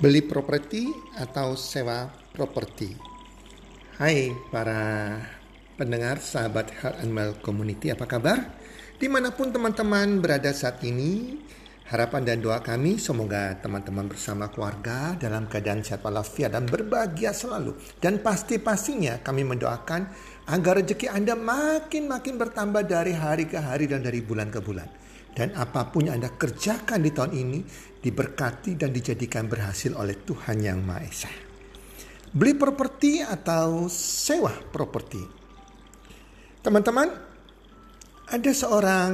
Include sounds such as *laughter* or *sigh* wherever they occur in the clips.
beli properti atau sewa properti. Hai para pendengar sahabat Health Well Community, apa kabar? Di mana pun teman-teman berada saat ini, harapan dan doa kami semoga teman-teman bersama keluarga dalam keadaan sehat walafiat dan berbahagia selalu. Dan pasti-pastinya kami mendoakan agar rezeki Anda makin-makin bertambah dari hari ke hari dan dari bulan ke bulan. Dan apa pun yang Anda kerjakan di tahun ini diberkati dan dijadikan berhasil oleh Tuhan Yang Maha Esa. Beli properti atau sewa properti. Teman-teman, ada seorang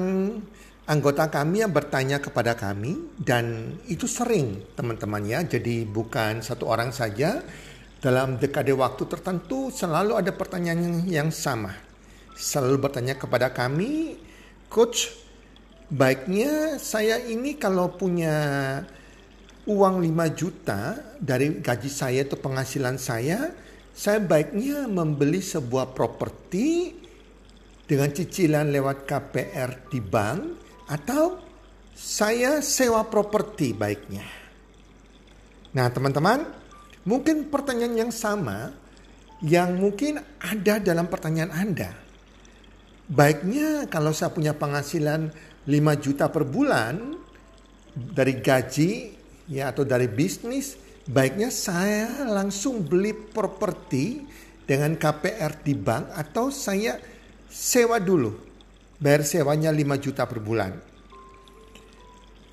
anggota kami yang bertanya kepada kami dan itu sering teman-teman ya. Jadi bukan satu orang saja dalam dekade waktu tertentu selalu ada pertanyaan yang sama. Selalu bertanya kepada kami, coach Baiknya saya ini kalau punya uang 5 juta dari gaji saya atau penghasilan saya, saya baiknya membeli sebuah properti dengan cicilan lewat KPR di bank atau saya sewa properti baiknya. Nah, teman-teman, mungkin pertanyaan yang sama yang mungkin ada dalam pertanyaan Anda. Baiknya kalau saya punya penghasilan 5 juta per bulan dari gaji ya atau dari bisnis, baiknya saya langsung beli properti dengan KPR di bank atau saya sewa dulu. Bayar sewanya 5 juta per bulan.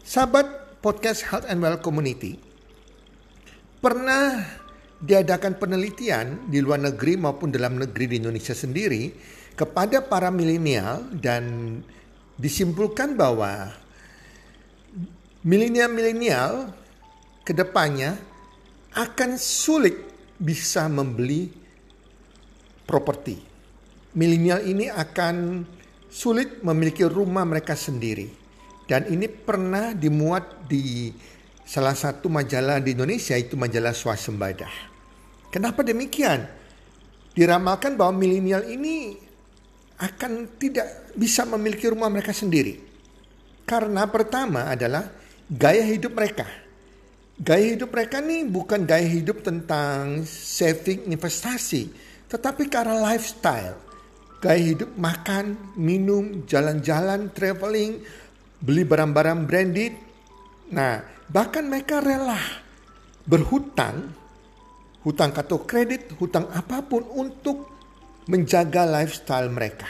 Sahabat podcast Health and Well Community, pernah diadakan penelitian di luar negeri maupun dalam negeri di Indonesia sendiri kepada para milenial dan disimpulkan bahwa milenial-milenial ke depannya akan sulit bisa membeli properti. Milenial ini akan sulit memiliki rumah mereka sendiri. Dan ini pernah dimuat di salah satu majalah di Indonesia itu majalah Swasembada. Kenapa demikian? Diramalkan bahwa milenial ini akan tidak bisa memiliki rumah mereka sendiri. Karena pertama adalah gaya hidup mereka. Gaya hidup mereka ini bukan gaya hidup tentang saving investasi, tetapi karena lifestyle. Gaya hidup makan, minum, jalan-jalan, traveling, beli barang-barang branded. Nah, bahkan mereka rela berhutang, hutang kartu kredit, hutang apa pun untuk menjaga lifestyle mereka.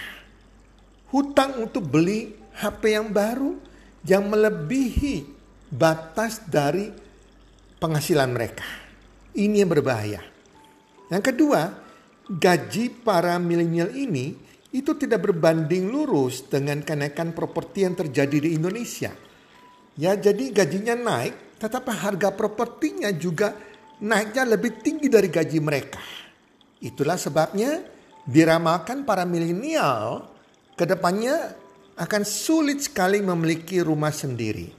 Hutang untuk beli HP yang baru yang melebihi batas dari penghasilan mereka. Ini yang berbahaya. Yang kedua, gaji para milenial ini itu tidak berbanding lurus dengan kenaikan properti yang terjadi di Indonesia. Ya, jadi gajinya naik, tetapi harga propertinya juga naiknya lebih tinggi dari gaji mereka. Itulah sebabnya diramalkan para milenial ke depannya akan sulit sekali memiliki rumah sendiri.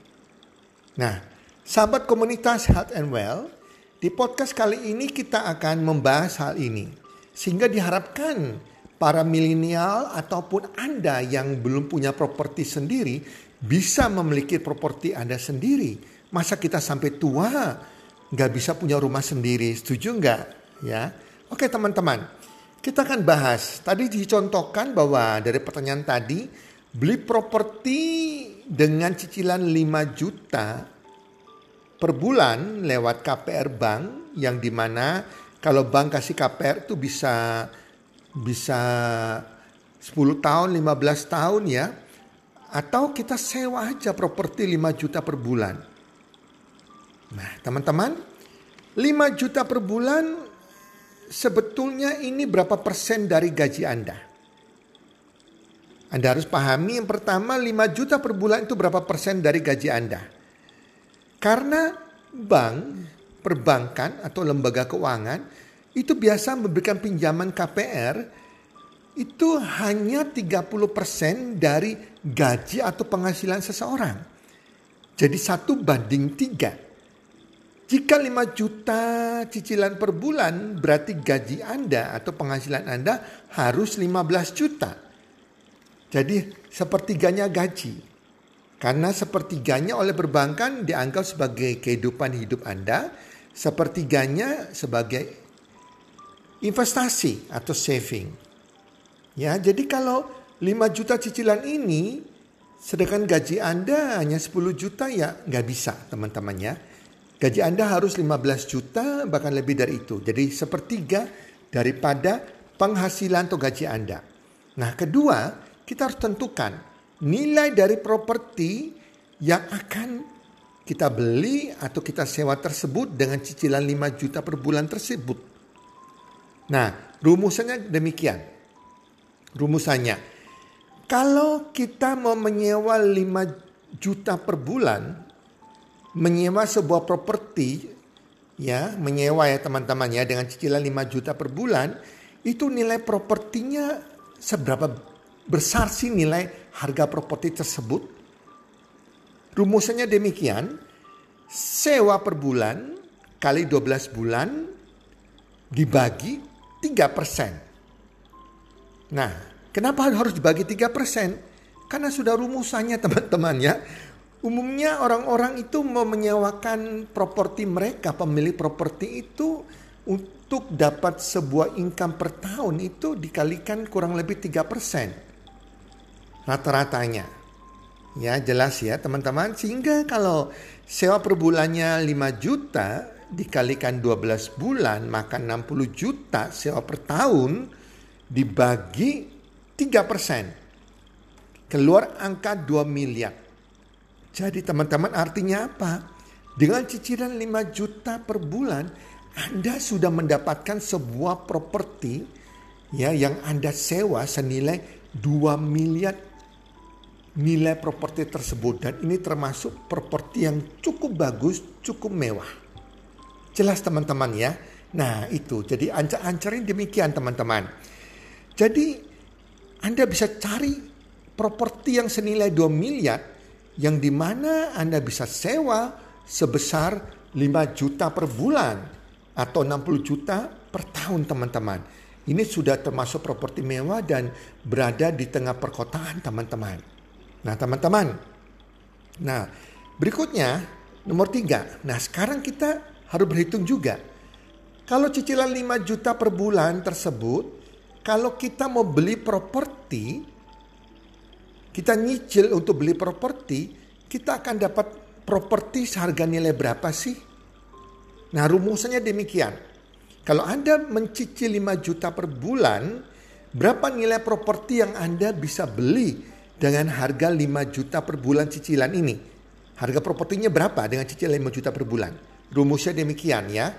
Nah, sahabat komunitas Health and Well, di podcast kali ini kita akan membahas hal ini. Sehingga diharapkan para milenial ataupun Anda yang belum punya properti sendiri bisa memiliki properti Anda sendiri. Masa kita sampai tua nggak bisa punya rumah sendiri, setuju nggak? Ya, oke teman-teman. Kita akan bahas. Tadi dicontohkan bahwa dari pertanyaan tadi, beli properti dengan cicilan 5 juta per bulan lewat KPR Bank yang di mana kalau bank kasih KPR itu bisa bisa 10 tahun, 15 tahun ya. Atau kita sewa aja properti 5 juta per bulan. Nah teman-teman, 5 juta per bulan sebetulnya ini berapa persen dari gaji Anda? Anda harus pahami yang pertama 5 juta per bulan itu berapa persen dari gaji Anda. Karena bank, perbankan atau lembaga keuangan itu biasa memberikan pinjaman KPR itu hanya 30% dari gaji atau penghasilan seseorang. Jadi satu banding tiga. Jika 5 juta cicilan per bulan berarti gaji Anda atau penghasilan Anda harus 15 juta. Jadi sepertiganya gaji. Karena sepertiganya oleh perbankan dianggap sebagai kehidupan hidup Anda sepertiganya sebagai investasi atau saving. Ya, jadi kalau 5 juta cicilan ini sedangkan gaji Anda hanya 10 juta ya nggak bisa teman-teman ya. Gaji Anda harus 15 juta bahkan lebih dari itu. Jadi sepertiga daripada penghasilan atau gaji Anda. Nah kedua kita harus tentukan nilai dari properti yang akan kita beli atau kita sewa tersebut dengan cicilan 5 juta per bulan tersebut. Nah, rumusannya demikian. Rumusannya, kalau kita mau menyewa 5 juta per bulan, menyewa sebuah properti, ya, menyewa ya teman-teman ya dengan cicilan 5 juta per bulan, itu nilai propertinya seberapa besar sih nilai harga properti tersebut? Rumusannya demikian, sewa per bulan kali 12 bulan dibagi 3 persen. Nah, kenapa harus dibagi 3 persen? Karena sudah rumusannya *laughs* teman-teman ya. Umumnya orang-orang itu mau menyewakan properti mereka, pemilik properti itu untuk dapat sebuah income per tahun itu dikalikan kurang lebih 3 persen. Rata-ratanya. Ya jelas ya teman-teman. Sehingga kalau sewa per bulannya 5 juta dikalikan 12 bulan maka 60 juta sewa per tahun dibagi 3 persen. Keluar angka 2 miliar. Jadi teman-teman artinya apa? Dengan cicilan 5 juta per bulan Anda sudah mendapatkan sebuah properti ya yang Anda sewa senilai 2 miliar nilai properti tersebut dan ini termasuk properti yang cukup bagus, cukup mewah. Jelas teman-teman ya. Nah itu jadi ancar-ancarin demikian teman-teman. Jadi Anda bisa cari properti yang senilai 2 miliar yang di mana Anda bisa sewa sebesar 5 juta per bulan atau 60 juta per tahun teman-teman. Ini sudah termasuk properti mewah dan berada di tengah perkotaan teman-teman. Nah teman-teman, nah berikutnya nomor tiga. Nah sekarang kita harus berhitung juga. Kalau cicilan 5 juta per bulan tersebut, kalau kita mau beli properti, kita nyicil untuk beli properti, kita akan dapat properti seharga nilai berapa sih? Nah rumusannya demikian. Kalau Anda mencicil 5 juta per bulan, berapa nilai properti yang Anda bisa beli dengan harga 5 juta per bulan cicilan ini. Harga propertinya berapa dengan cicilan 5 juta per bulan? Rumusnya demikian ya.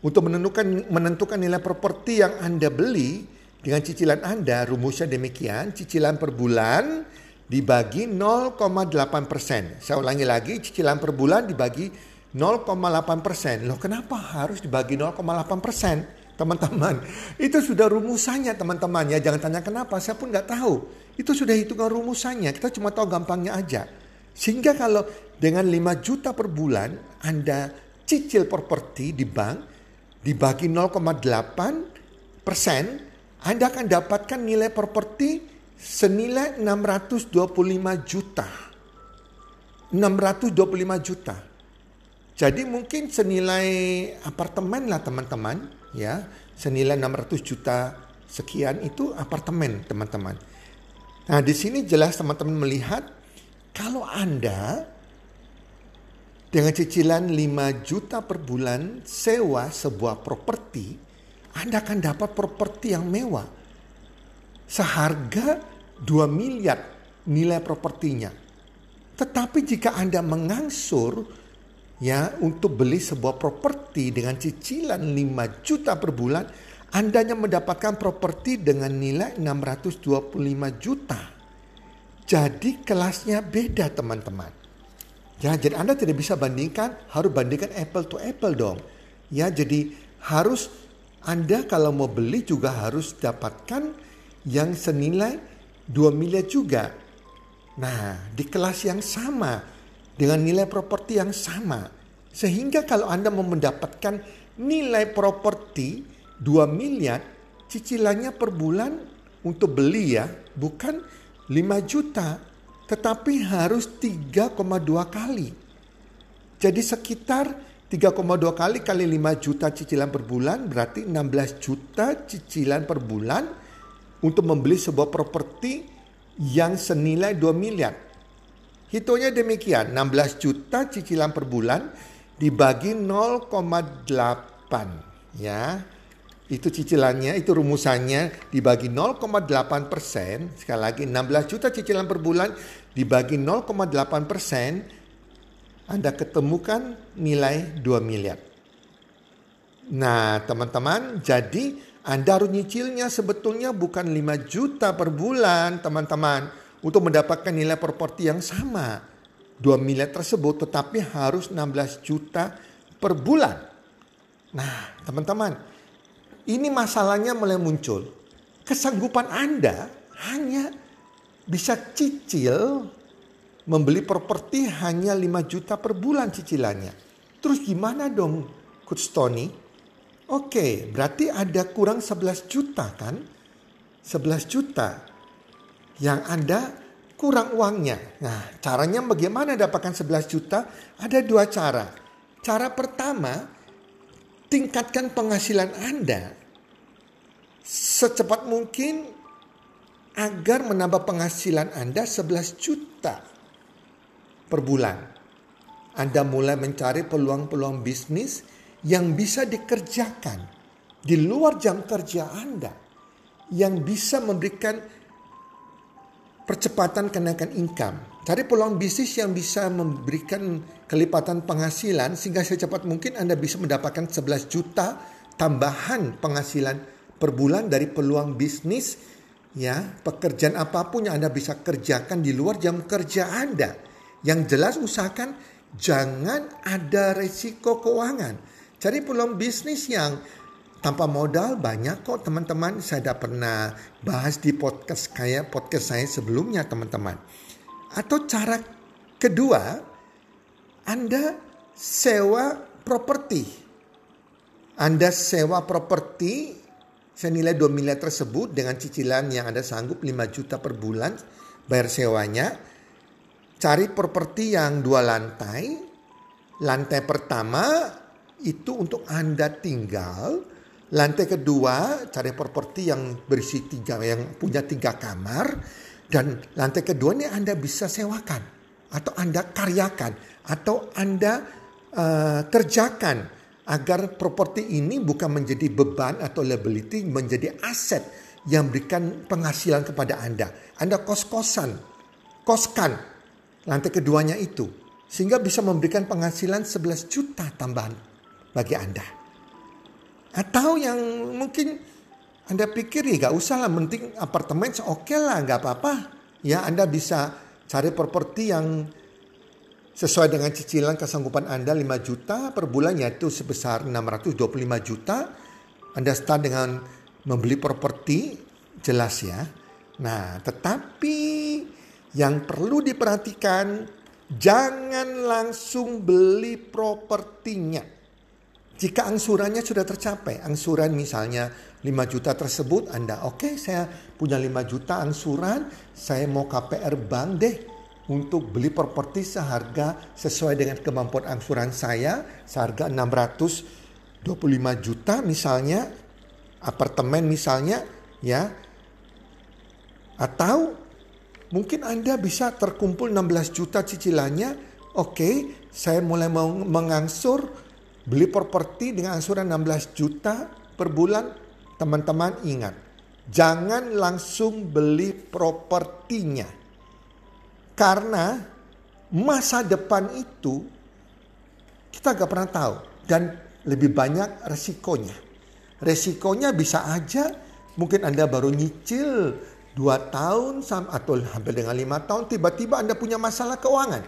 Untuk menentukan menentukan nilai properti yang Anda beli dengan cicilan Anda, rumusnya demikian, cicilan per bulan dibagi 0,8 persen. Saya ulangi lagi, cicilan per bulan dibagi 0,8 persen. Loh kenapa harus dibagi 0,8 persen? Teman-teman, itu sudah rumusannya teman-teman ya. Jangan tanya kenapa, saya pun nggak tahu. Itu sudah hitungan rumusannya, kita cuma tahu gampangnya aja. Sehingga kalau dengan 5 juta per bulan Anda cicil properti di bank dibagi 0,8 persen, Anda akan dapatkan nilai properti senilai 625 juta. 625 juta. Jadi mungkin senilai apartemen lah teman-teman ya, senilai 600 juta sekian itu apartemen teman-teman. Nah, di sini jelas teman-teman melihat kalau Anda dengan cicilan 5 juta per bulan sewa sebuah properti, Anda akan dapat properti yang mewah. Seharga 2 miliar nilai propertinya. Tetapi jika Anda mengangsur ya untuk beli sebuah properti dengan cicilan 5 juta per bulan, anda hanya mendapatkan properti dengan nilai 625 juta. Jadi kelasnya beda teman-teman. Ya, jadi Anda tidak bisa bandingkan, harus bandingkan apple to apple dong. Ya, jadi harus Anda kalau mau beli juga harus dapatkan yang senilai 2 miliar juga. Nah, di kelas yang sama dengan nilai properti yang sama. Sehingga kalau Anda mau mendapatkan nilai properti 2 miliar cicilannya per bulan untuk beli ya bukan 5 juta tetapi harus 3,2 kali. Jadi sekitar 3,2 kali kali 5 juta cicilan per bulan berarti 16 juta cicilan per bulan untuk membeli sebuah properti yang senilai 2 miliar. Hitungnya demikian, 16 juta cicilan per bulan dibagi 0,8 ya. Itu cicilannya, itu rumusannya dibagi 0,8 persen. Sekali lagi 16 juta cicilan per bulan dibagi 0,8 persen anda ketemukan nilai 2 miliar. Nah teman-teman jadi Anda harus nyicilnya sebetulnya bukan 5 juta per bulan teman-teman. Untuk mendapatkan nilai properti yang sama. 2 miliar tersebut tetapi harus 16 juta per bulan. Nah teman-teman ini masalahnya mulai muncul. Kesanggupan Anda hanya bisa cicil membeli properti hanya 5 juta per bulan cicilannya. Terus gimana dong Coach Tony? Oke, berarti ada kurang 11 juta kan? 11 juta yang Anda kurang uangnya. Nah, caranya bagaimana dapatkan 11 juta? Ada dua cara. Cara pertama, tingkatkan penghasilan Anda secepat mungkin agar menambah penghasilan Anda 11 juta per bulan. Anda mulai mencari peluang-peluang bisnis yang bisa dikerjakan di luar jam kerja Anda yang bisa memberikan percepatan kenaikan income. Cari peluang bisnis yang bisa memberikan kelipatan penghasilan sehingga secepat mungkin Anda bisa mendapatkan 11 juta tambahan penghasilan per bulan dari peluang bisnis ya, pekerjaan apa pun yang Anda bisa kerjakan di luar jam kerja Anda. Yang jelas usahakan jangan ada resiko keuangan. Cari peluang bisnis yang tanpa modal banyak kok teman-teman. Saya sudah pernah bahas di podcast kayak podcast saya sebelumnya teman-teman. Atau cara kedua, Anda sewa properti. Anda sewa properti senilai 2 miliar tersebut dengan cicilan yang Anda sanggup 5 juta per bulan bayar sewanya Cari properti yang dua lantai. Lantai pertama itu untuk Anda tinggal. Lantai kedua cari properti yang berisi tiga, yang punya tiga kamar. Dan lantai kedua ini Anda bisa sewakan. Atau Anda karyakan. Atau Anda uh, kerjakan. Agar properti ini bukan menjadi beban atau liability, menjadi aset yang berikan penghasilan kepada Anda. Anda kos-kosan, koskan lantai keduanya itu. Sehingga bisa memberikan penghasilan 11 juta tambahan bagi Anda. Atau yang mungkin Anda pikir ya gak usah lah, penting apartemen oke okay lah, gak apa-apa. Ya Anda bisa cari properti yang sesuai dengan cicilan kesanggupan Anda 5 juta per bulan yaitu sebesar 625 juta. Anda start dengan membeli properti jelas ya. Nah, tetapi yang perlu diperhatikan, jangan langsung beli propertinya. Jika angsurannya sudah tercapai, angsuran misalnya 5 juta tersebut, Anda oke okay, saya punya 5 juta angsuran, saya mau KPR bank deh untuk beli properti seharga sesuai dengan kemampuan angsuran saya, seharga 625 juta misalnya, apartemen misalnya, ya, atau Mungkin Anda bisa terkumpul 16 juta cicilannya. Oke, okay, saya mulai mengangsur beli properti dengan angsuran 16 juta per bulan. Teman-teman ingat, jangan langsung beli propertinya. Karena masa depan itu kita gak pernah tahu dan lebih banyak resikonya. Resikonya bisa aja mungkin Anda baru nyicil dua tahun atau hampir dengan lima tahun tiba-tiba Anda punya masalah keuangan.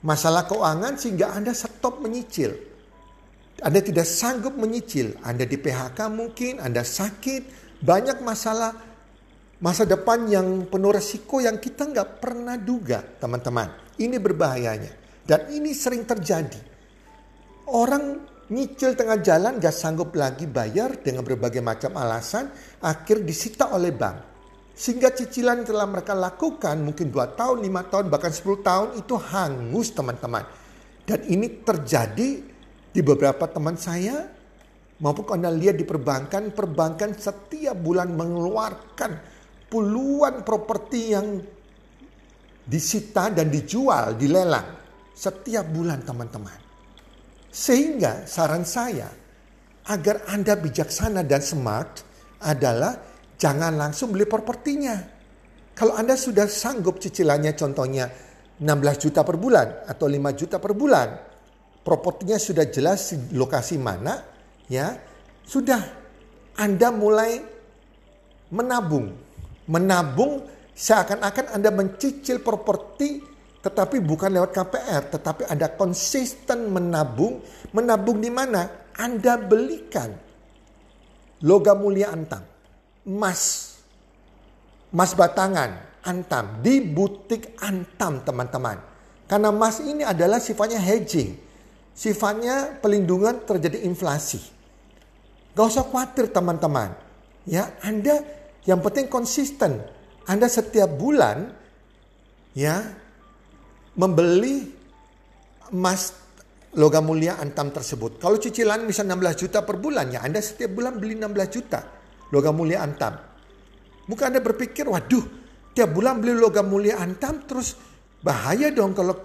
Masalah keuangan sehingga Anda stop menyicil. Anda tidak sanggup menyicil. Anda di PHK mungkin, Anda sakit. Banyak masalah masa depan yang penuh resiko yang kita nggak pernah duga teman-teman. Ini berbahayanya. Dan ini sering terjadi. Orang nyicil tengah jalan gak sanggup lagi bayar dengan berbagai macam alasan. Akhir disita oleh bank. Sehingga cicilan yang telah mereka lakukan mungkin 2 tahun, 5 tahun, bahkan 10 tahun itu hangus teman-teman. Dan ini terjadi Di beberapa teman saya maupun Anda lihat di perbankan, perbankan setiap bulan mengeluarkan puluhan properti yang disita dan dijual, dilelang setiap bulan teman-teman. Sehingga saran saya agar Anda bijaksana dan smart adalah jangan langsung beli propertinya. Kalau Anda sudah sanggup cicilannya contohnya 16 juta per bulan atau 5 juta per bulan, propertinya sudah jelas lokasi mana, ya sudah Anda mulai menabung, menabung seakan-akan Anda mencicil properti tetapi bukan lewat KPR, tetapi Anda konsisten menabung, menabung di mana? Anda belikan logam mulia antam, emas, emas batangan, antam di butik antam teman-teman. Karena emas ini adalah sifatnya hedging, sifatnya pelindungan terjadi inflasi. Gak usah khawatir teman-teman. Ya, Anda yang penting konsisten. Anda setiap bulan ya membeli emas logam mulia antam tersebut. Kalau cicilan bisa 16 juta per bulan ya Anda setiap bulan beli 16 juta logam mulia antam. Bukan Anda berpikir waduh tiap bulan beli logam mulia antam terus bahaya dong kalau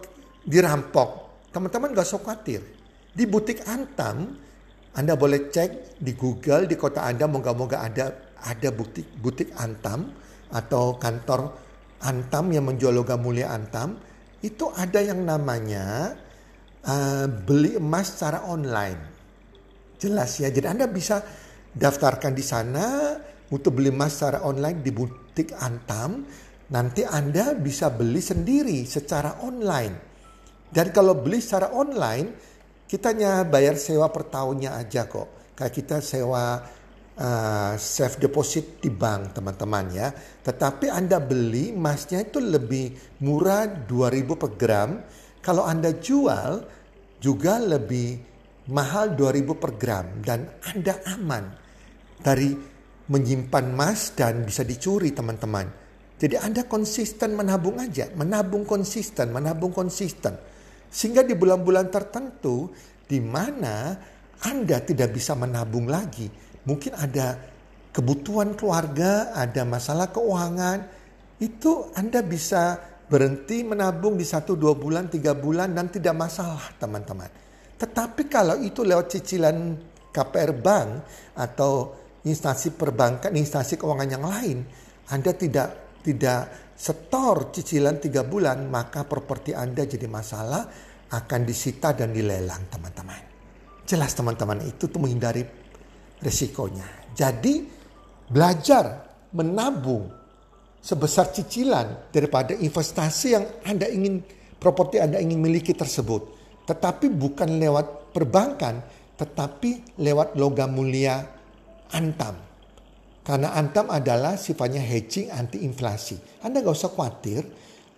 dirampok. Teman-teman gak usah khawatir. Di butik Antam, Anda boleh cek di Google di kota Anda, moga-moga ada ada butik butik Antam atau kantor Antam yang menjual logam mulia Antam. Itu ada yang namanya uh, beli emas secara online. Jelas ya, jadi Anda bisa daftarkan di sana untuk beli emas secara online di butik Antam. Nanti Anda bisa beli sendiri secara online dan kalau beli secara online, kita hanya bayar sewa per tahunnya aja kok. Kayak kita sewa uh, safe deposit di bank teman-teman ya. Tetapi Anda beli emasnya itu lebih murah 2000 per gram. Kalau Anda jual juga lebih mahal 2000 per gram. Dan Anda aman dari menyimpan emas dan bisa dicuri teman-teman. Jadi Anda konsisten menabung aja, menabung konsisten, menabung konsisten. Sehingga di bulan-bulan tertentu di mana Anda tidak bisa menabung lagi. Mungkin ada kebutuhan keluarga, ada masalah keuangan. Itu Anda bisa berhenti menabung di satu dua bulan, tiga bulan dan tidak masalah teman-teman. Tetapi kalau itu lewat cicilan KPR Bank atau instansi perbankan, instansi keuangan yang lain, Anda tidak tidak setor cicilan tiga bulan, maka properti Anda jadi masalah, akan disita dan dilelang teman-teman. Jelas teman-teman itu tuh menghindari resikonya. Jadi belajar menabung sebesar cicilan daripada investasi yang Anda ingin, properti Anda ingin miliki tersebut. Tetapi bukan lewat perbankan, tetapi lewat logam mulia antam karena Antam adalah sifatnya hedging anti inflasi. Anda gak usah khawatir.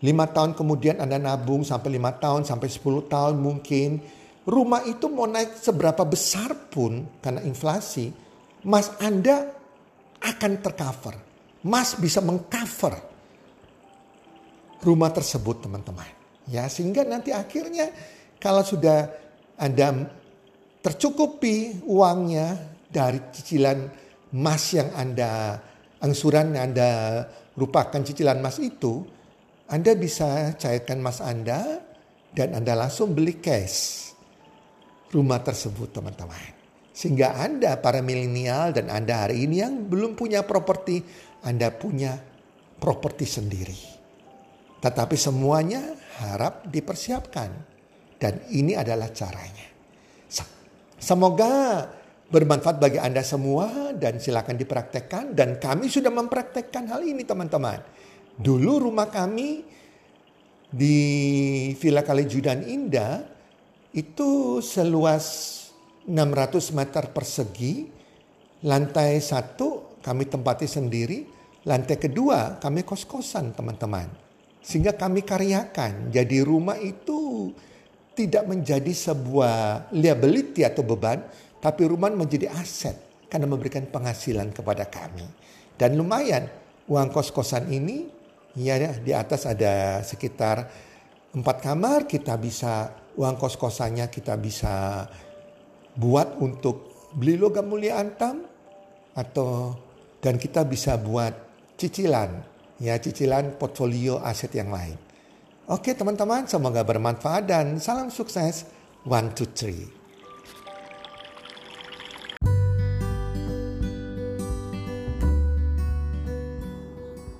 Lima tahun kemudian Anda nabung sampai lima tahun, sampai sepuluh tahun mungkin. Rumah itu mau naik seberapa besar pun karena inflasi. Mas Anda akan tercover. Mas bisa mengcover rumah tersebut teman-teman. Ya sehingga nanti akhirnya kalau sudah Anda tercukupi uangnya dari cicilan emas yang Anda, angsuran yang Anda lupakan cicilan emas itu, Anda bisa cairkan emas Anda dan Anda langsung beli cash rumah tersebut teman-teman. Sehingga Anda para milenial dan Anda hari ini yang belum punya properti, Anda punya properti sendiri. Tetapi semuanya harap dipersiapkan. Dan ini adalah caranya. Semoga bermanfaat bagi Anda semua dan silakan dipraktekkan dan kami sudah mempraktekkan hal ini teman-teman. Dulu rumah kami di Villa Kalijudan Indah itu seluas 600 meter persegi. Lantai satu kami tempati sendiri. Lantai kedua kami kos-kosan teman-teman. Sehingga kami karyakan. Jadi rumah itu tidak menjadi sebuah liability atau beban tapi rumah menjadi aset karena memberikan penghasilan kepada kami. Dan lumayan uang kos-kosan ini ya di atas ada sekitar empat kamar kita bisa uang kos-kosannya kita bisa buat untuk beli logam mulia antam atau dan kita bisa buat cicilan ya cicilan portfolio aset yang lain. Oke teman-teman, semoga bermanfaat dan salam sukses. One, two, three.